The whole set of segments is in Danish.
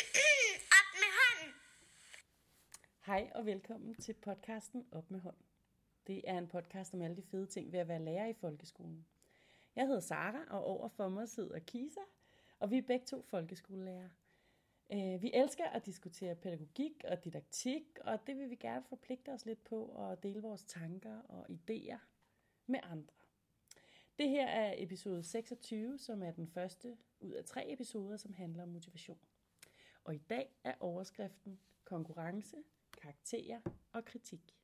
Op med hånden. Hej og velkommen til podcasten Op med hånden. Det er en podcast om alle de fede ting ved at være lærer i folkeskolen. Jeg hedder Sara, og over for mig sidder Kisa, og vi er begge to folkeskolelærer. Øh, vi elsker at diskutere pædagogik og didaktik, og det vil vi gerne forpligte os lidt på og dele vores tanker og idéer med andre. Det her er episode 26, som er den første ud af tre episoder, som handler om motivation. Og i dag er overskriften konkurrence, karakterer og kritik.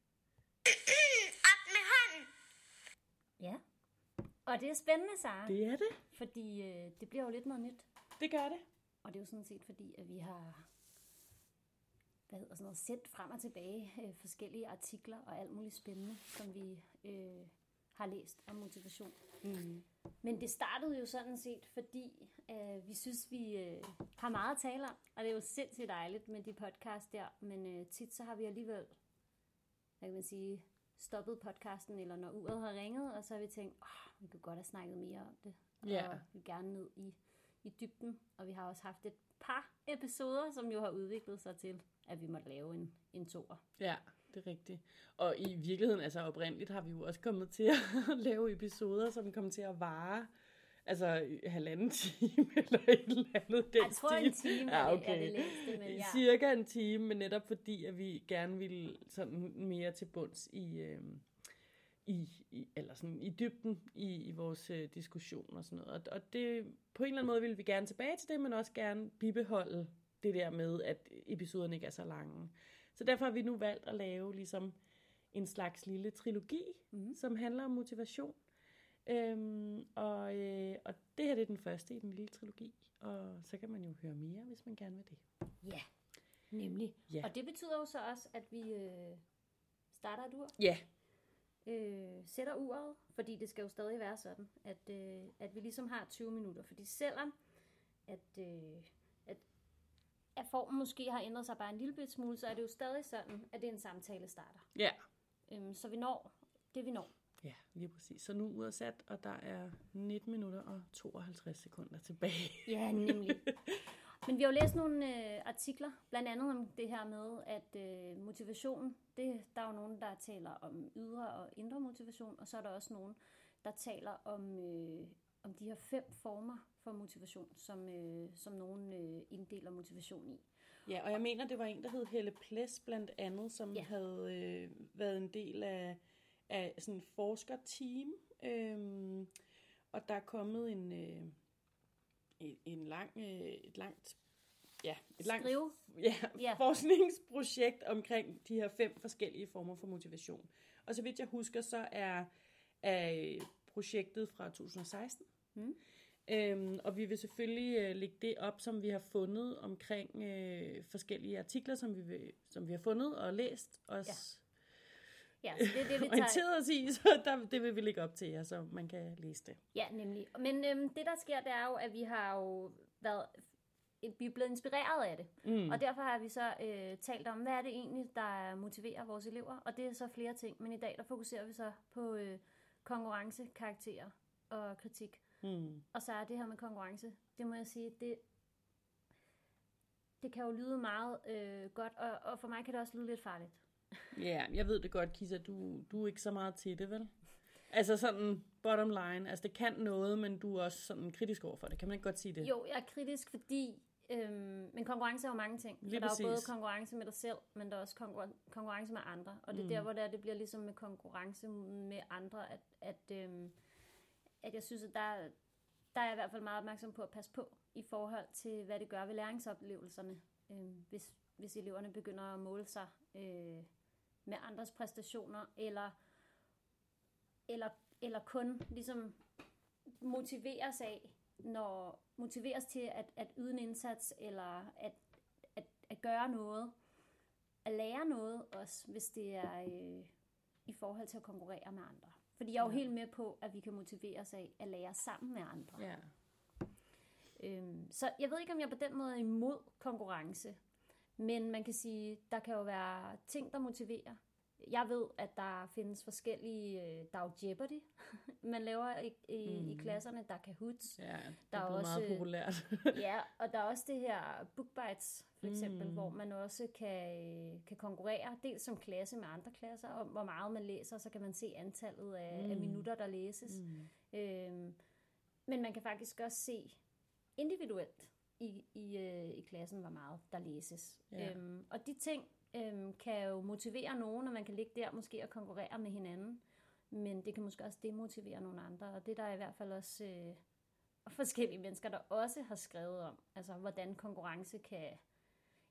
Op med hånden. Ja. Og det er spændende, Sara. Det er det. Fordi øh, det bliver jo lidt noget nyt. Det gør det. Og det er jo sådan set fordi, at vi har hvad hedder sådan noget, sendt frem og tilbage øh, forskellige artikler og alt muligt spændende, som vi øh, har læst om motivation. Mm. Men det startede jo sådan set, fordi øh, vi synes, vi øh, har meget at tale om. Og det er jo sindssygt dejligt med de podcast der. Men øh, tit så har vi alligevel, hvad kan man sige, stoppet podcasten, eller når uret har ringet, og så har vi tænkt, oh, vi kunne godt have snakket mere om det. Og vi vil gerne ned i, i dybden. Og vi har også haft et par episoder, som jo har udviklet sig til, at vi måtte lave en, en toer. Ja, det er rigtigt. Og i virkeligheden, altså oprindeligt, har vi jo også kommet til at lave episoder, som kommer til at vare altså halvanden time eller et eller andet. Den Jeg tror, en time er det- er det længste, men ja. Cirka en time, men netop fordi, at vi gerne ville sådan mere til bunds i, øh, i, i, eller sådan i dybden i, i vores øh, diskussion og sådan noget. Og, og det, på en eller anden måde ville vi gerne tilbage til det, men også gerne bibeholde det der med, at episoderne ikke er så lange. Så derfor har vi nu valgt at lave ligesom en slags lille trilogi, mm. som handler om motivation. Øhm, og, øh, og det her det er den første i den lille trilogi, og så kan man jo høre mere, hvis man gerne vil det. Ja, nemlig. Ja. Og det betyder jo så også, at vi øh, starter et ur, Ja, øh, sætter uret, fordi det skal jo stadig være sådan, at, øh, at vi ligesom har 20 minutter. Fordi selvom at, øh, at, formen måske har ændret sig bare en lille bit smule, så er det jo stadig sådan, at det er en samtale starter. ja, Øhm, så vi når det, vi når. ja, lige præcis. Så nu er sat, og der er 19 minutter og 52 sekunder tilbage. Ja, nemlig. Men vi har jo læst nogle øh, artikler, blandt andet om det her med, at øh, motivation, det, der er jo nogen, der taler om ydre og indre motivation, og så er der også nogen, der taler om, øh, om de her fem former for motivation, som, øh, som nogen øh, inddeler motivation i. Ja, og jeg mener, det var en, der hed Helle Ples blandt andet, som ja. Havde øh, været en del af, af sådan et forskerteam. Øhm, og der er kommet en, øh, en, en lang, øh, et langt ja, et langt Skrive. ja, Ja. forskningsprojekt omkring de her fem forskellige former for motivation. Og så vidt jeg husker, så er, er projektet fra 2016. Mm. Øhm, og vi vil selvfølgelig øh, lægge det op, som vi har fundet omkring øh, forskellige artikler, som vi, vil, som vi har fundet og læst os Ja, så det er det, vi orienteret os i, så der, det vil vi lægge op til jer, så man kan læse det. Ja, nemlig. Men øhm, det, der sker, det er jo, at vi har jo været vi er blevet inspireret af det. Mm. Og derfor har vi så øh, talt om, hvad er det egentlig, der motiverer vores elever. Og det er så flere ting. Men i dag, der fokuserer vi så på øh, konkurrence, karakterer og kritik. Mm. Og så er det her med konkurrence, det må jeg sige, det, det kan jo lyde meget øh, godt, og, og for mig kan det også lyde lidt farligt. Ja, jeg ved det godt, Kisa, du, du er ikke så meget til det, vel? Altså sådan bottom line, altså det kan noget, men du er også sådan kritisk over for det. Kan man ikke godt sige det? Jo, jeg er kritisk, fordi... Øhm, men konkurrence er jo mange ting. Lige der er jo både præcis. konkurrence med dig selv, men der er også konkurren- konkurrence med andre. Og det er Mm. der, hvor det, er, det bliver ligesom med konkurrence med andre, at, at, øhm, at jeg synes, at der, der er jeg i hvert fald meget opmærksom på at passe på i forhold til, hvad det gør ved læringsoplevelserne, øh, hvis, hvis eleverne begynder at måle sig øh, med andres præstationer, eller, eller, eller kun ligesom motiveres af, når motiveres til at, at yde en indsats, eller at, at, at gøre noget, at lære noget også, hvis det er øh, i forhold til at konkurrere med andre. Fordi jeg er jo helt med på, at vi kan motiveres af at lære sammen med andre. Ja. Øhm, så jeg ved ikke, om jeg på den måde er imod konkurrence. Men man kan sige, der kan jo være ting, der motiverer. Jeg ved, at der findes forskellige, øh, der er jo Jeopardy, man laver i, i, mm. i klasserne, der er Kahoots, Ja, det Der er også- meget populært. ja, og der er også det her BookBites, for eksempel, mm. hvor man også kan, øh, kan konkurrere, dels som klasse med andre klasser, om hvor meget man læser, så kan man se antallet af, mm. af minutter, der læses. Mm. Øhm, men man kan faktisk også se individuelt i, i, øh, i klassen, hvor meget der læses. Ja. Øhm, og de ting øhm, kan jo motivere nogen, og man kan ligge der måske og konkurrere med hinanden. Men det kan måske også demotivere nogle andre, og det er der i hvert fald også øh, forskellige mennesker, der også har skrevet om, altså hvordan konkurrence kan...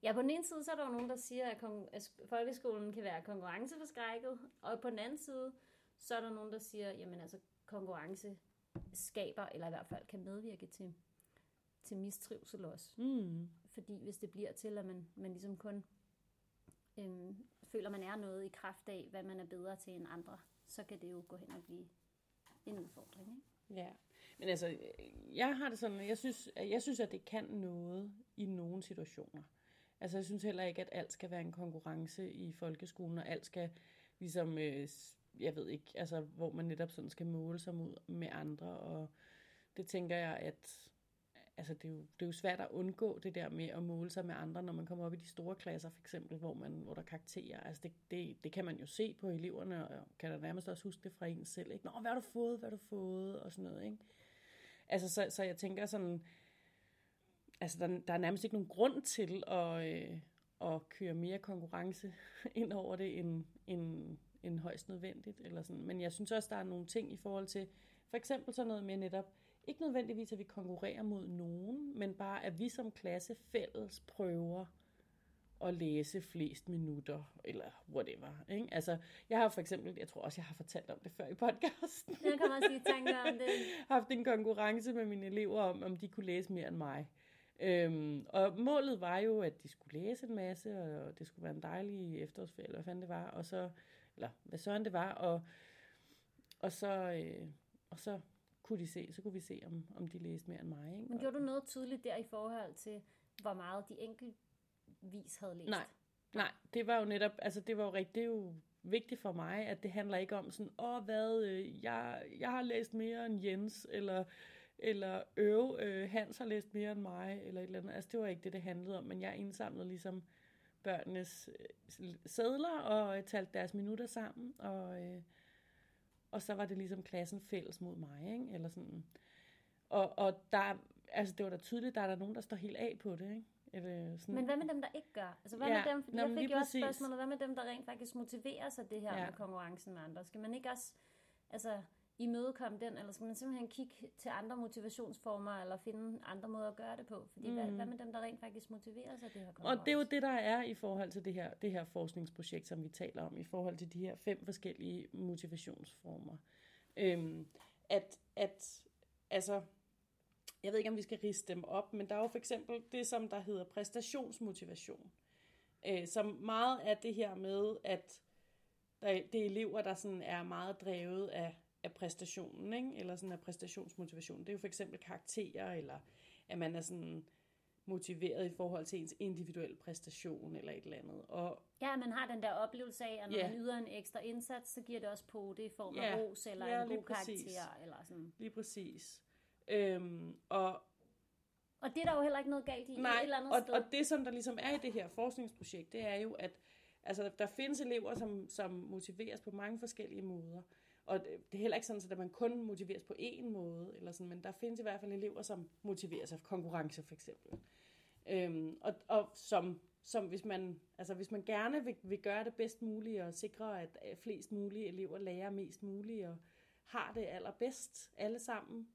Ja, på den ene side, så er der jo nogen, der siger, at, at folkeskolen kan være konkurrenceforskrækket, og på den anden side, så er der nogen, der siger, jamen altså, konkurrence skaber, eller i hvert fald kan medvirke til, til mistrivsel også. Mm. Fordi hvis det bliver til, at man, man ligesom kun øhm, føler, man er noget i kraft af, hvad man er bedre til end andre, så kan det jo gå hen og blive en udfordring. Ikke? Ja, men altså, jeg har det sådan, jeg synes, at jeg synes, at det kan noget i nogle situationer. Altså, jeg synes heller ikke, at alt skal være en konkurrence i folkeskolen, og alt skal ligesom, øh, jeg ved ikke, altså, hvor man netop sådan skal måle sig mod med andre, og det tænker jeg, at altså, det, er jo, det er jo svært at undgå det der med at måle sig med andre, når man kommer op i de store klasser, for eksempel, hvor, man, hvor der karakterer. Altså, det, det, det kan man jo se på eleverne, og kan da nærmest også huske det fra en selv. Ikke? Nå, hvad har du fået, hvad har du fået, og sådan noget, ikke? Altså, så, så jeg tænker sådan, altså, der, der er nærmest ikke nogen grund til at, øh, at køre mere konkurrence ind over det, end, end, end højst nødvendigt. Eller sådan. Men jeg synes også, der er nogle ting i forhold til, for eksempel sådan noget med netop, ikke nødvendigvis, at vi konkurrerer mod nogen, men bare, at vi som klasse fælles prøver at læse flest minutter, eller whatever. Ikke? Altså, jeg har for eksempel, jeg tror også, jeg har fortalt om det før i podcasten, Jeg kommer også i tanke om det. haft en konkurrence med mine elever om, om de kunne læse mere end mig. Øhm, og målet var jo, at de skulle læse en masse, og det skulle være en dejlig efterårsferie, eller hvad fanden det var, og så, eller hvad søren det var, og, og så, øh, og så kunne de se, så kunne vi se, om, om de læste mere end mig. Ikke? Men gjorde du noget tydeligt der i forhold til, hvor meget de enkeltvis havde læst? Nej, nej, det var jo netop, altså det var jo rigtigt, det er jo vigtigt for mig, at det handler ikke om sådan, åh hvad, øh, jeg, jeg har læst mere end Jens, eller, eller øv, øh, Hans har læst mere end mig, eller et eller andet. Altså det var ikke det, det handlede om, men jeg indsamlede ligesom børnenes øh, sædler, og øh, talte deres minutter sammen, og, øh, og så var det ligesom klassen fælles mod mig, ikke? eller sådan. Og, og der, altså det var da tydeligt, der er der nogen, der står helt af på det, ikke? Eller sådan. Men hvad med dem, der ikke gør? Altså, hvad Ja, med dem, fordi nå, jeg fik jo også spørgsmålet, hvad med dem, der rent faktisk motiverer sig det her ja. med konkurrencen med andre? Skal man ikke også altså, imødekomme den, eller skal man simpelthen kigge til andre motivationsformer, eller finde andre måder at gøre det på? Fordi mm. hvad, hvad med dem, der rent faktisk motiverer sig det her konkurrence? Og det er jo det, der er i forhold til det her, det her forskningsprojekt, som vi taler om, i forhold til de her fem forskellige motivationsformer. Øhm, at, at, altså, jeg ved ikke, om vi skal riste dem op, men der er jo for eksempel det, som der hedder præstationsmotivation. Øh, som meget er det her med, at der, det er elever, der sådan er meget drevet af, af præstationen, ikke? eller sådan af præstationsmotivation. Det er jo for eksempel karakterer, eller at man er sådan motiveret i forhold til ens individuelle præstation, eller et eller andet. Og Ja, man har den der oplevelse af, at når Ja. man yder en ekstra indsats, så giver det også på det i form af Ja. ros, eller Ja, en god præcis. karakter, eller sådan. lige præcis. Øhm, og Og det er der jo heller ikke noget galt i, et Nej, eller andet og, sted. og det som der ligesom er i det her forskningsprojekt, det er jo, at altså, der findes elever, som, som motiveres på mange forskellige måder. Og det, er heller ikke sådan, at man kun motiveres på én måde, eller sådan, men der findes i hvert fald elever, som motiveres af konkurrence for eksempel. Øhm, og, og som, som hvis man, altså hvis man gerne vil, vil gøre det bedst muligt og sikre, at flest mulige elever lærer mest muligt og har det allerbedst alle sammen,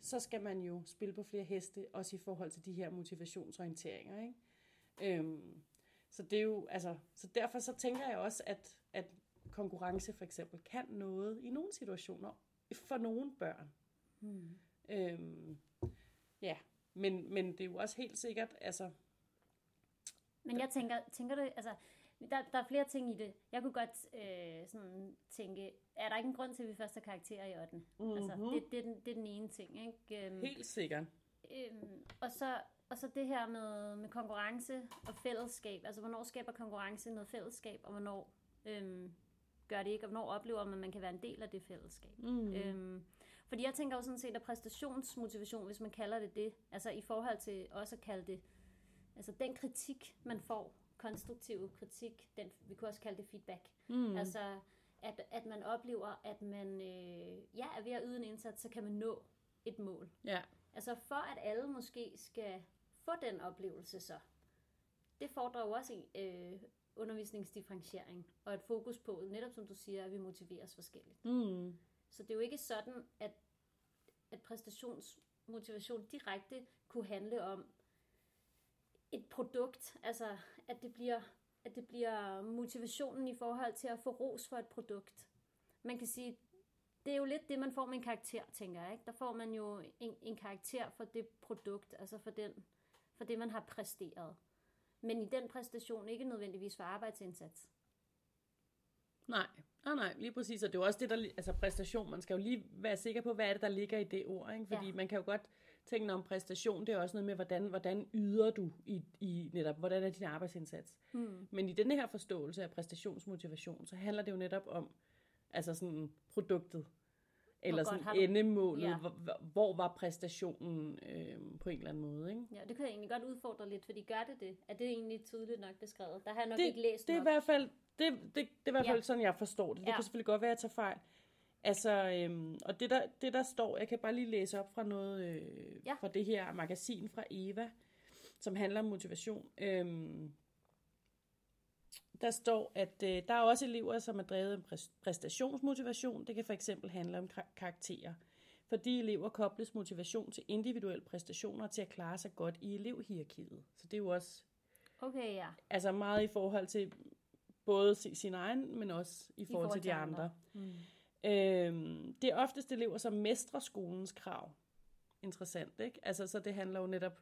så skal man jo spille på flere heste, også i forhold til de her motivationsorienteringer. Ikke? Øhm, så det er jo, altså, så derfor så tænker jeg også, at, at konkurrence for eksempel kan noget i nogle situationer for nogle børn. Hmm. Øhm, ja, men, men det er jo også helt sikkert, altså, Men jeg tænker, tænker du, altså, der, der er flere ting i det. Jeg kunne godt øh, sådan tænke, er der ikke en grund til, at vi først har karakterer i 8. Mm-hmm. Altså, Mhm. det, det, er den, det er den ene ting, ikke? Øhm, helt sikkert. øhm, og, så, og så det her med, med konkurrence og fællesskab. Altså, hvornår skaber konkurrence noget fællesskab, og hvornår øhm, gør det ikke, og hvornår oplever man, at man kan være en del af det fællesskab. Mm. Øhm, fordi jeg tænker jo sådan set, at præstationsmotivation, hvis man kalder det det, altså i forhold til også at kalde det, altså den kritik, man får, konstruktiv kritik, den, vi kunne også kalde det feedback. Mm. Altså, at, at man oplever, at man øh, ja, er ved at yde en indsats, så kan man nå et mål. Ja. Altså for at alle måske skal få den oplevelse så, det fordrer jo også øh, undervisningsdifferentiering og et fokus på, netop som du siger, at vi motiveres forskelligt. Mm. Så det er jo ikke sådan, at, at præstationsmotivation direkte kunne handle om et produkt, altså at det bliver, at det bliver motivationen i forhold til at få ros for et produkt. Man kan sige, det er jo lidt det, man får med en karakter, tænker jeg. Ikke? Der får man jo en, en karakter for det produkt, altså for, den, for det, man har præsteret. Men i den præstation ikke nødvendigvis for arbejdsindsats. Nej, nej, nej, lige præcis. Og det er jo også det, der, altså præstation, man skal jo lige være sikker på, hvad er det, der ligger i det ord, ikke? Fordi Ja. man kan jo godt tænke om præstation, det er også noget med, hvordan, hvordan yder du i, i netop, hvordan er din arbejdsindsats. Hmm. Men i denne her forståelse af præstationsmotivation, så handler det jo netop om, altså sådan produktet, eller sådan du- endemålet, Ja. ja. hvor, hvor- var præstationen øh, på en eller anden måde, ikke? Ja, det kan jeg egentlig godt udfordre lidt, fordi gør det det? Er det egentlig tydeligt nok beskrevet? Der har jeg nok det, ikke læst det er i nok. hvert fald, det, det, det er i hvert Ja. fald sådan, jeg forstår det. Det Ja. kan selvfølgelig godt være, at jeg tager fejl. Altså, øhm, og det der, det der står, jeg kan bare lige læse op fra noget, øh, Ja. fra det her magasin fra Eva, som handler om motivation. Øhm, der står, at øh, der er også elever, som er drevet af præs- præstationsmotivation. Det kan for eksempel handle om kar- karakterer. For de elever kobles motivation til individuelle præstationer til at klare sig godt i elevhierarkiet. Så det er jo også Okay, ja. altså meget i forhold til både si- sin egen, men også i forhold, I forhold til de andre. Mm. Øhm, det er oftest elever, som mestrer skolens krav. Interessant, ikke? Altså, så det handler jo netop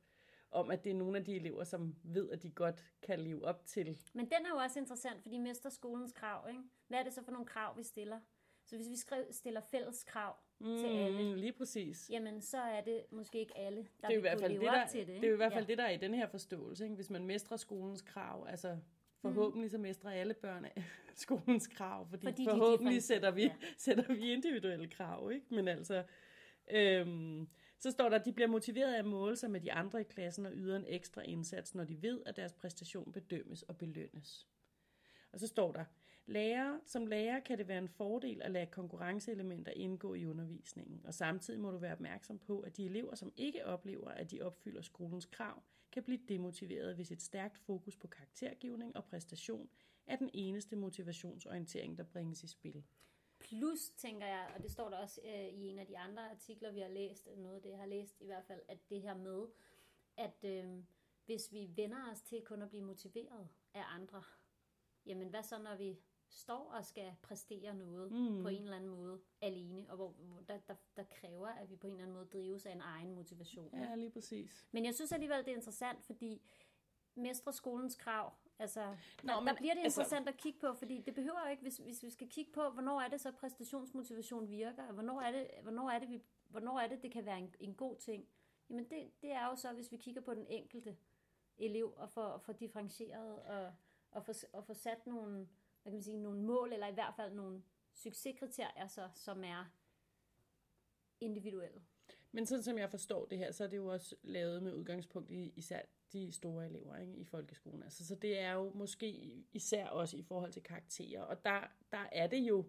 om, at det er nogle af de elever, som ved, at de godt kan leve op til. Men den er jo også interessant, fordi mester skolens krav, ikke? Hvad er det så for nogle krav, vi stiller? Så hvis vi stiller fælles krav mm. til alle, lige præcis. jamen så er det måske ikke alle, der det er jo i vil hvert fald leve det, op der, til det. det er jo i hvert fald ja. det, der er i den her forståelse. Ikke? Hvis man mestrer skolens krav, altså forhåbentlig så mestrer alle børn af skolens krav, fordi, Fordi de forhåbentlig sætter vi, differentierede, sætter vi individuelle krav. Ikke? Men altså, øhm, så står der, at de bliver motiveret af at måle sig med de andre i klassen og yder en ekstra indsats, når de ved, at deres præstation bedømmes og belønnes. Og så står der, lærer, som lærer kan det være en fordel at lade konkurrenceelementer indgå i undervisningen, og samtidig må du være opmærksom på, at de elever, som ikke oplever, at de opfylder skolens krav, kan blive demotiveret, hvis et stærkt fokus på karaktergivning og præstation er den eneste motivationsorientering, der bringes i spil. Plus, tænker jeg, og det står der også øh, i en af de andre artikler, vi har læst, noget af det, jeg har læst i hvert fald, at det her med, at øh, hvis vi vender os til kun at blive motiveret af andre, jamen hvad så, når vi står og skal præstere noget mm. på en eller anden måde alene, og hvor, hvor der, der, der kræver, at vi på en eller anden måde drives af en egen motivation. Ja, lige præcis. Men jeg synes alligevel, det er interessant, fordi mestre skolens krav, altså, Nå, der, der men bliver det altså- interessant at kigge på, fordi det behøver jo ikke, hvis, hvis vi skal kigge på, hvornår er det så præstationsmotivation virker, og hvornår er det, hvornår er det, vi, hvornår er det, det kan være en, en god ting. Jamen det, det er jo så, hvis vi kigger på den enkelte elev, og får, får differentieret, og, og, får, og får sat nogle, hvad kan man sige, nogle mål, eller i hvert fald nogle succeskriterier, så, som er individuelle. Men sådan som jeg forstår det her, så er det jo også lavet med udgangspunkt i især de store elever ikke, i folkeskolen. Altså, så det er jo måske især også i forhold til karakterer. Og der, der er det jo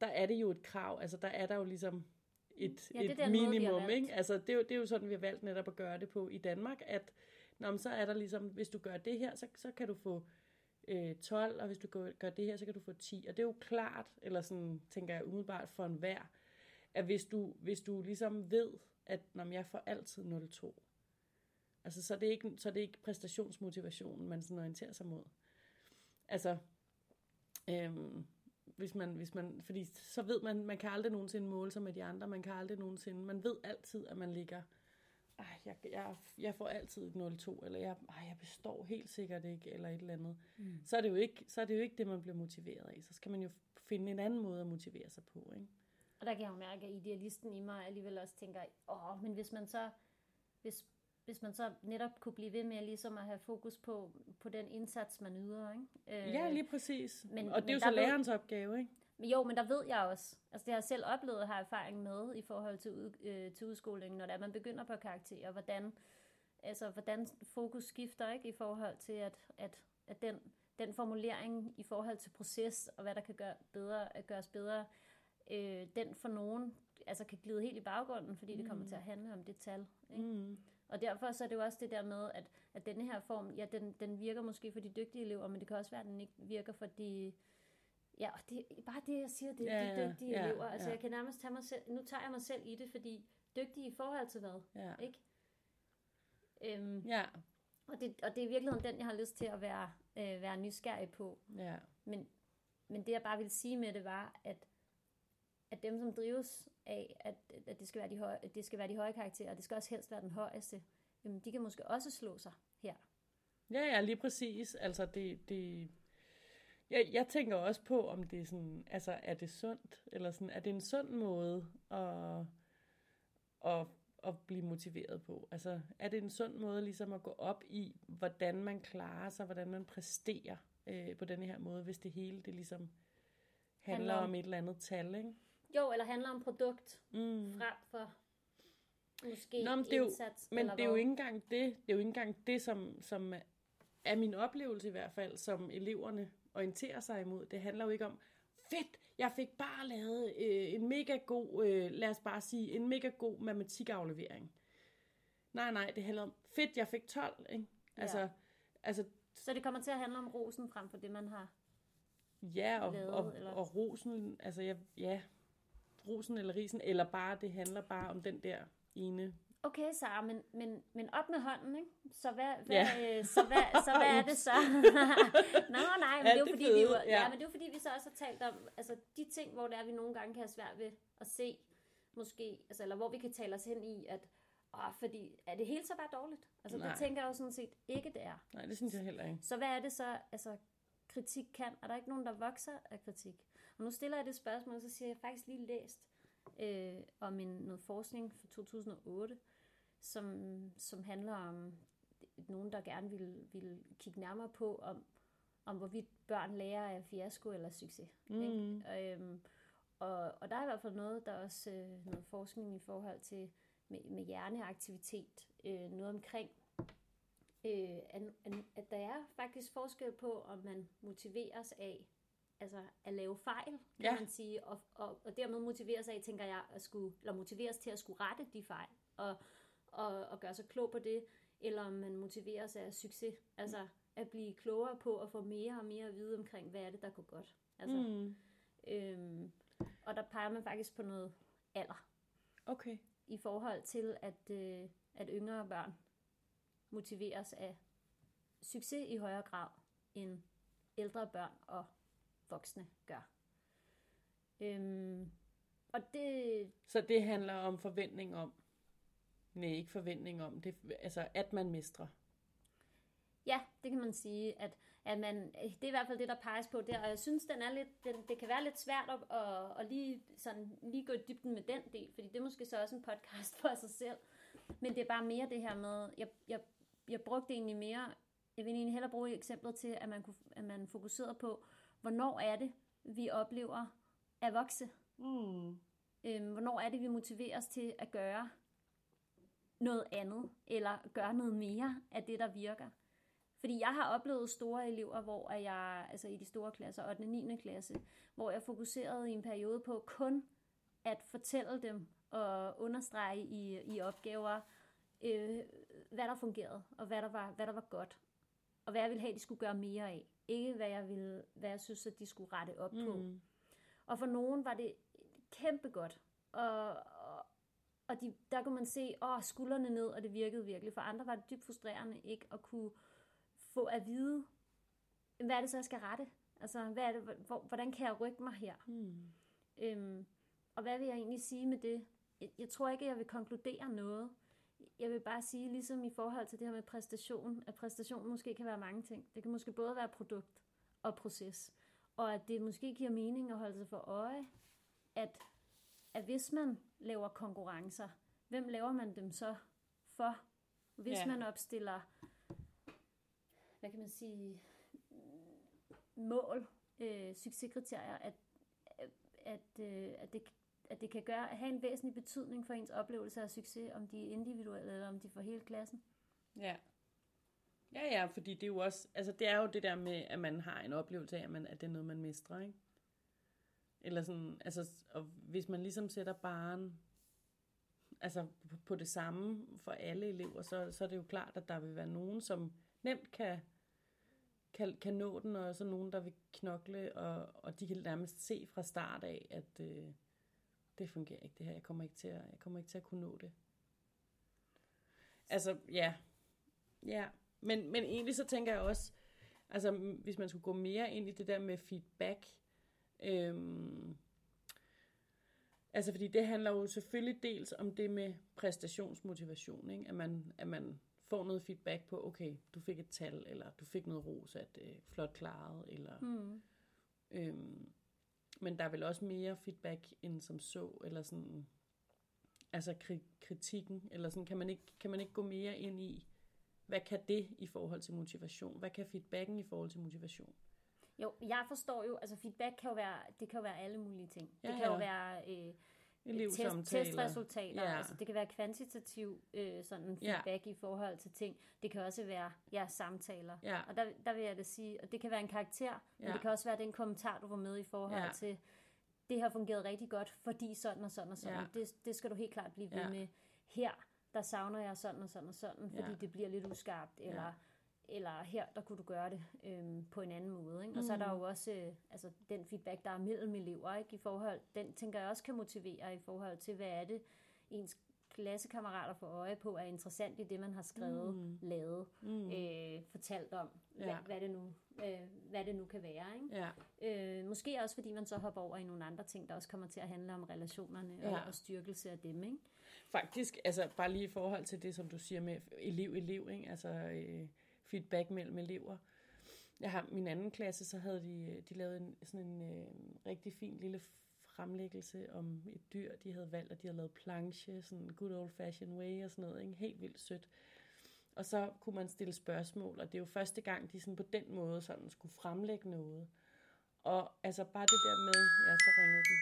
der er det jo et krav. Altså der er der jo ligesom et, Ja, et måde, minimum. valgt. Ikke? Altså, det, er jo, det er jo sådan, vi har valgt netop at gøre det på i Danmark, at Nå, men så er der ligesom, hvis du gør det her, så, så kan du få øh, 12, og hvis du gør, gør det her, så kan du få 10. Og det er jo klart, eller sådan tænker jeg umiddelbart for enhver, at hvis du, hvis du ligesom ved, at når jeg får altid 0,2, altså så er, det ikke, så er det ikke præstationsmotivationen, man sådan orienterer sig mod. Altså, øhm, hvis man, hvis man, fordi så ved man, man kan aldrig nogensinde måle sig med de andre, man kan aldrig nogensinde, man ved altid, at man ligger, ej, jeg, jeg, jeg får altid et 0,2, eller jeg, ej, jeg består helt sikkert ikke, eller et eller andet. Mm. Så, er det jo ikke, så er det jo ikke det, man bliver motiveret af. Så skal man jo finde en anden måde at motivere sig på, ikke? Og der kan jeg jo mærke, at idealisten i mig alligevel også tænker, åh, men hvis man så, hvis, hvis man så netop kunne blive ved med ligesom at have fokus på, på den indsats, man yder. Ikke? Øh, Ja, lige præcis. men- og det er jo så ved- lærerens opgave, ikke? Men jo, men der ved jeg også, altså det har jeg selv oplevet og har erfaring med i forhold til, ud, øh, til udskolingen, når det er, man begynder på karakterer, hvordan, altså, hvordan fokus skifter ikke i forhold til, at, at, at den, den formulering i forhold til proces og hvad der kan gøre bedre, gøres bedre, øh, den for nogen altså kan glide helt i baggrunden, fordi det kommer til at handle om det tal. Ikke? Mm. Og derfor så er det jo også det der med, at, at denne her form, ja, den, den virker måske for de dygtige elever, men det kan også være, at den ikke virker for de... Ja, og det er bare det, jeg siger, det er Ja, de dygtige ja, elever. Altså, ja. jeg kan nærmest tage mig selv... Nu tager jeg mig selv i det, fordi dygtige i forhold til hvad? Ja. Ikke? Øhm, Ja, og, det, og det er i virkeligheden den, jeg har lyst til at være, øh, være nysgerrig på. ja. Men, men det, jeg bare vil sige med det, var, at, at dem, som drives af, at, at, det skal være de høje, det skal være de høje karakterer, og det skal også helst være den højeste, jamen, de kan måske også slå sig her. Ja, ja, lige præcis. Altså, det, det... Jeg, jeg tænker også på, om det er sådan, altså, er det sundt, eller sådan, er det en sund måde at, at, at blive motiveret på? Altså, er det en sund måde ligesom at gå op i, hvordan man klarer sig, hvordan man præsterer øh, på denne her måde, hvis det hele, det ligesom handler, om et eller andet tal, ikke? Jo, eller handler om produkt, Mm. frem for måske Nå, men det er jo- indsats. Men det er jo ikke engang det, det er jo ikke engang det, som, som er min oplevelse i hvert fald, som eleverne orienterer sig imod. Det handler jo ikke om, fedt, jeg fik bare lavet øh, en mega god, øh, lad os bare sige, en mega god matematikaflevering. Nej, nej, det handler om, fedt, jeg fik 12, ikke? Altså, Ja. altså Så det kommer til at handle om rosen frem for det, man har. ja, og, Lavet, og, eller? og rosen, altså ja, ja, rosen eller risen, eller bare, det handler bare om den der ene Okay, Sara, men, men, men op med hånden, ikke? Så hvad, hvad, Ja. øh, så hvad, så hvad er det så? Nå, nej, men Alt det er jo fordi, vi, jo, ja. ja. men det er fordi, vi så også har talt om, altså de ting, hvor det er, vi nogle gange kan have svært ved at se, måske, altså, eller hvor vi kan tale os hen i, at åh, fordi, er det hele så bare dårligt? Altså, Nej. det tænker jeg jo sådan set ikke, det er. Nej, det synes jeg heller ikke. Så hvad er det så, altså kritik kan? Er der ikke nogen, der vokser af kritik? Og nu stiller jeg det spørgsmål, så siger jeg, jeg faktisk lige læst øh, om en, noget forskning fra 2008, som, som handler om nogen, der gerne vil, vil kigge nærmere på, om, om hvorvidt børn lærer af fiasko eller succes. Mm. Ikke? Øhm, og, og der er i hvert fald noget, der er også øh, noget forskning i forhold til med, med hjerneaktivitet, øh, noget omkring, øh, at, at, at der er faktisk forskel på, om man motiveres af altså at lave fejl, kan Ja. man sige, og, og, og dermed motiveres af, tænker jeg, at skulle, eller motiveres til at skulle rette de fejl, og, og, og gøre sig klog på det, eller om man motiveres af succes, altså at blive klogere på at få mere og mere at vide omkring, hvad er det, der går godt. Altså, Mm. øhm, og der peger man faktisk på noget alder, Okay. i forhold til, at, øh, at yngre børn motiveres af succes i højere grad, end ældre børn og voksne gør. Øhm, og det, Så det handler om forventning om, nej, ikke forventning om, det, altså at man mestrer. ja, det kan man sige, at, at man, det er i hvert fald det, der peges på der, og jeg synes, den er lidt, den, det kan være lidt svært at, at, at lige, sådan, lige gå i dybden med den del, fordi det er måske så også en podcast for sig selv, men det er bare mere det her med, jeg, jeg, jeg brugte egentlig mere, jeg vil egentlig hellere bruge eksemplet til, at man, kunne, at man fokuserede på, hvornår er det, vi oplever at vokse. Mm. Øhm, hvornår er det, vi motiveres til at gøre noget andet, eller gøre noget mere af det, der virker. Fordi jeg har oplevet store elever, hvor jeg, altså i de store klasser, 8. og 9. klasse, hvor jeg fokuserede i en periode på kun at fortælle dem og understrege i, i opgaver, øh, hvad der fungerede, og hvad der, var, hvad der var godt, og hvad jeg ville have, de skulle gøre mere af. Ikke hvad jeg, ville, hvad jeg synes, at de skulle rette op på. Mm. Og for nogen var det kæmpe godt. Og, og, og de, der kunne man se, åh, skuldrene ned, og det virkede virkelig. For andre var det dybt frustrerende ikke at kunne få at vide, hvad er det så, jeg skal rette? Altså, hvad er det, hvor, hvordan kan jeg rykke mig her? Mm. Øhm, og hvad vil jeg egentlig sige med det? Jeg, jeg tror ikke, jeg vil konkludere noget. Jeg vil bare sige, ligesom i forhold til det her med præstation, at præstation måske kan være mange ting. Det kan måske både være produkt og proces. Og at det måske giver mening at holde sig for øje, at, at hvis man laver konkurrencer, hvem laver man dem så for? Hvis Ja. man opstiller, hvad kan man sige, mål, øh, succeskriterier, at, at, øh, at, det, at det kan gøre, have en væsentlig betydning for ens oplevelse af succes, om de er individuelle eller om de får for hele klassen. Ja. Ja, ja, fordi det er jo også, altså det er jo det der med, at man har en oplevelse af, at, man, at det er noget, man mestrer, ikke? Eller sådan, altså, og hvis man ligesom sætter barn altså på- på det samme for alle elever, så, så er det jo klart, at der vil være nogen, som nemt kan, kan, kan nå den, og så nogen, der vil knokle, og, og de kan nærmest se fra start af, at øh, det fungerer ikke det her, jeg kommer ikke til at, jeg kommer ikke til at kunne nå det. Altså, ja, Ja, men, men egentlig så tænker jeg også, altså hvis man skulle gå mere ind i det der med feedback, øhm, altså fordi det handler jo selvfølgelig dels om det med præstationsmotivation, ikke? At, man, at man får noget feedback på, okay, du fik et tal, eller du fik noget ros, at øh, flot klaret, eller... Mm. Øhm, men der er vel også mere feedback end som så, eller sådan, altså kri- kritikken, eller sådan, kan man, ikke, kan man ikke gå mere ind i, hvad kan det i forhold til motivation? Hvad kan feedbacken i forhold til motivation? Jo, jeg forstår jo, altså feedback kan jo være, det kan jo være alle mulige ting. Ja, det kan jo ja. være øh, test, Elevsamtaler. testresultater, Ja. altså det kan være kvantitativ øh, sådan Ja. feedback i forhold til ting. Det kan også være ja, samtaler. Ja. Og der, der vil jeg da sige, og det kan være en karakter, men Ja. det kan også være den kommentar, du var med i forhold Ja. til, det har fungeret rigtig godt, fordi sådan og sådan og sådan. Ja. Det, det skal du helt klart blive ved Ja. med. Her, der savner jeg sådan og sådan og sådan, fordi Ja. det bliver lidt uskarpt, eller Ja. Eller her, der kunne du gøre det øhm, på en anden måde. Ikke? Og så er Mm. der jo også øh, altså, den feedback, der er mellem elever, ikke? I forhold, den tænker jeg også kan motivere i forhold til, hvad er det, ens klassekammerater får øje på, er interessant i det, man har skrevet, Mm. lavet, Mm. øh, fortalt om, hvad, Ja. hvad, det nu, øh, hvad det nu kan være. Ikke? Ja, Øh, måske også, fordi man så hopper over i nogle andre ting, der også kommer til at handle om relationerne og, Ja. og styrkelse af dem. Ikke? faktisk, altså bare lige i forhold til det, som du siger med elev-elev, altså øh, feedback mellem elever. Jeg har min anden klasse, så havde de, de lavet en, sådan en øh, rigtig fin lille fremlæggelse om et dyr, de havde valgt, og de havde lavet planche, sådan good old fashioned way og sådan noget, ikke? helt vildt sødt. Og så kunne man stille spørgsmål, og det er jo første gang, de sådan på den måde sådan skulle fremlægge noget. Og altså bare det der med, ja, så ringede den.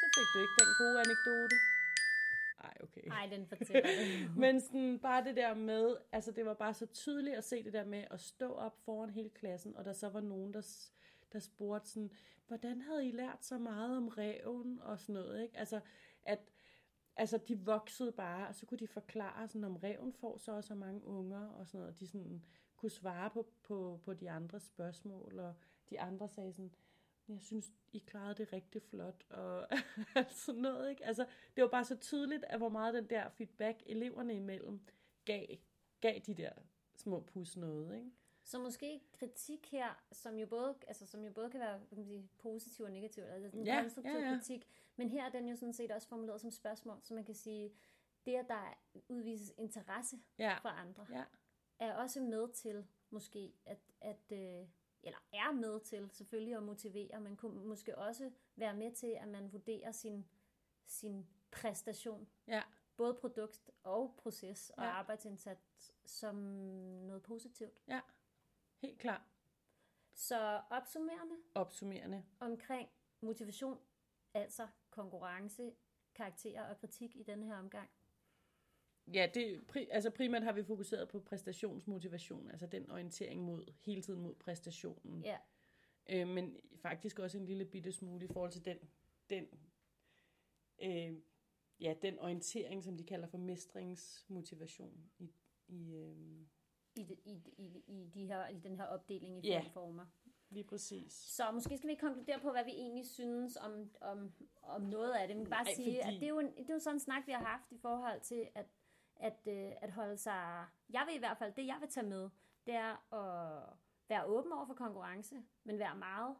Så fik du ikke den gode anekdote. Ej, okay. Nej, den fortæller det. Men sådan, bare det der med, altså det var bare så tydeligt at se det der med at stå op foran hele klassen, og der så var nogen, der, der spurgte sådan, hvordan havde I lært så meget om reven og sådan noget, ikke? Altså, at altså, de voksede bare, og så kunne de forklare, sådan, om reven får så og så mange unger og sådan noget, og de sådan kunne svare på, på, på de andres spørgsmål, og de andre sagde sådan, jeg synes, I klarede det rigtig flot, og sådan noget, ikke? Altså, det var bare så tydeligt, at hvor meget den der feedback eleverne imellem gav, gav de der små pus noget, ikke? Så måske kritik her, som jo både, altså, som jo både kan være kan man sige, positiv og negativ, altså en Ja, konstruktiv ja, ja. kritik, men her er den jo sådan set også formuleret som spørgsmål, så man kan sige, det at der udvises interesse Ja, fra andre, ja, er også med til måske, at, at øh, eller er med til selvfølgelig at motivere, men kunne måske også være med til, at man vurderer sin, sin præstation, ja, både produkt og proces og Ja. arbejdsindsats, som noget positivt. ja. Helt klart. Så opsummerende, Opsummerende. omkring motivation, altså konkurrence, karakterer og kritik i denne her omgang. Ja, det, pri, altså primært har vi fokuseret på præstationsmotivation, altså den orientering mod, hele tiden mod præstationen. Ja, Øh, men faktisk også en lille bitte smule i forhold til den, den, øh, ja, den orientering, som de kalder for mestringsmotivation i, i øh, i, de, i, i, i, de her, i den her opdeling i Ja. fem former. lige præcis. Så måske skal vi konkludere på, hvad vi egentlig synes om, om, om noget af det. Men bare Nej, sige, fordi- at det er, jo en, det er jo sådan en snak, vi har haft i forhold til at, at, øh, at holde sig... Jeg vil i hvert fald, det jeg vil tage med, det er at være åben over for konkurrence, men være meget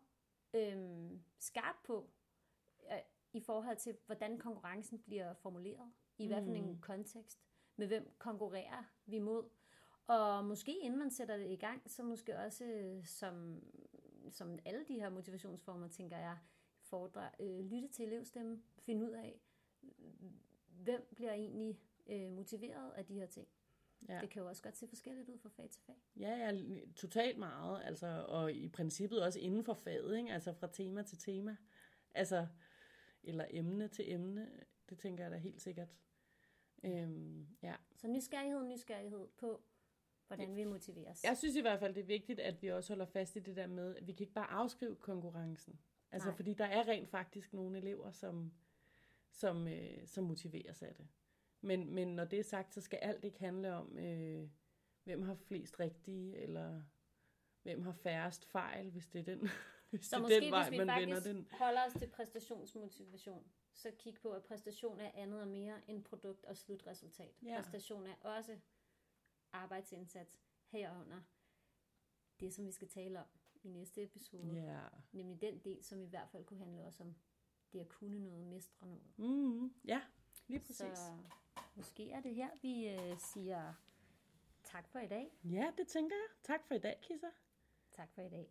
øhm, skarp på, øh, i forhold til, hvordan konkurrencen bliver formuleret, i hvad for en Mm. kontekst, med hvem konkurrerer vi mod. Og måske inden man sætter det i gang, så måske også øh, som, som alle de her motivationsformer, tænker jeg, fordre, øh, lytte til elevstemmen, finde ud af, hvem bliver egentlig øh, motiveret af de her ting. Ja. Det kan jo også godt se forskelligt ud fra fag til fag. Ja, ja, totalt meget, altså, og i princippet også inden for faget, ikke? altså fra tema til tema, altså, eller emne til emne, det tænker jeg da helt sikkert. Øhm, ja. Så nysgerrighed, nysgerrighed på, hvordan vi motiveres. Jeg synes i hvert fald, det er vigtigt, at vi også holder fast i det der med, at vi kan ikke bare afskrive konkurrencen. Altså, Nej. fordi der er rent faktisk nogle elever, som, som, øh, som motiveres af det. Men, men når det er sagt, så skal alt ikke handle om, øh, hvem har flest rigtige, eller hvem har færrest fejl, hvis det er den, hvis Så det er måske den vej, hvis vi man faktisk vender den. holder os til præstationsmotivation, så kig på, at præstation er andet og mere end produkt og slutresultat. Ja. Præstation er også arbejdsindsats herunder det, som vi skal tale om i næste episode. Ja. Nemlig den del, som i hvert fald kunne handle også om det at kunne noget, mestre noget. Mm, ja, lige præcis. Så måske er det her, vi øh, siger tak for i dag. Ja, det tænker jeg. Tak for i dag, Kisser. Tak for i dag.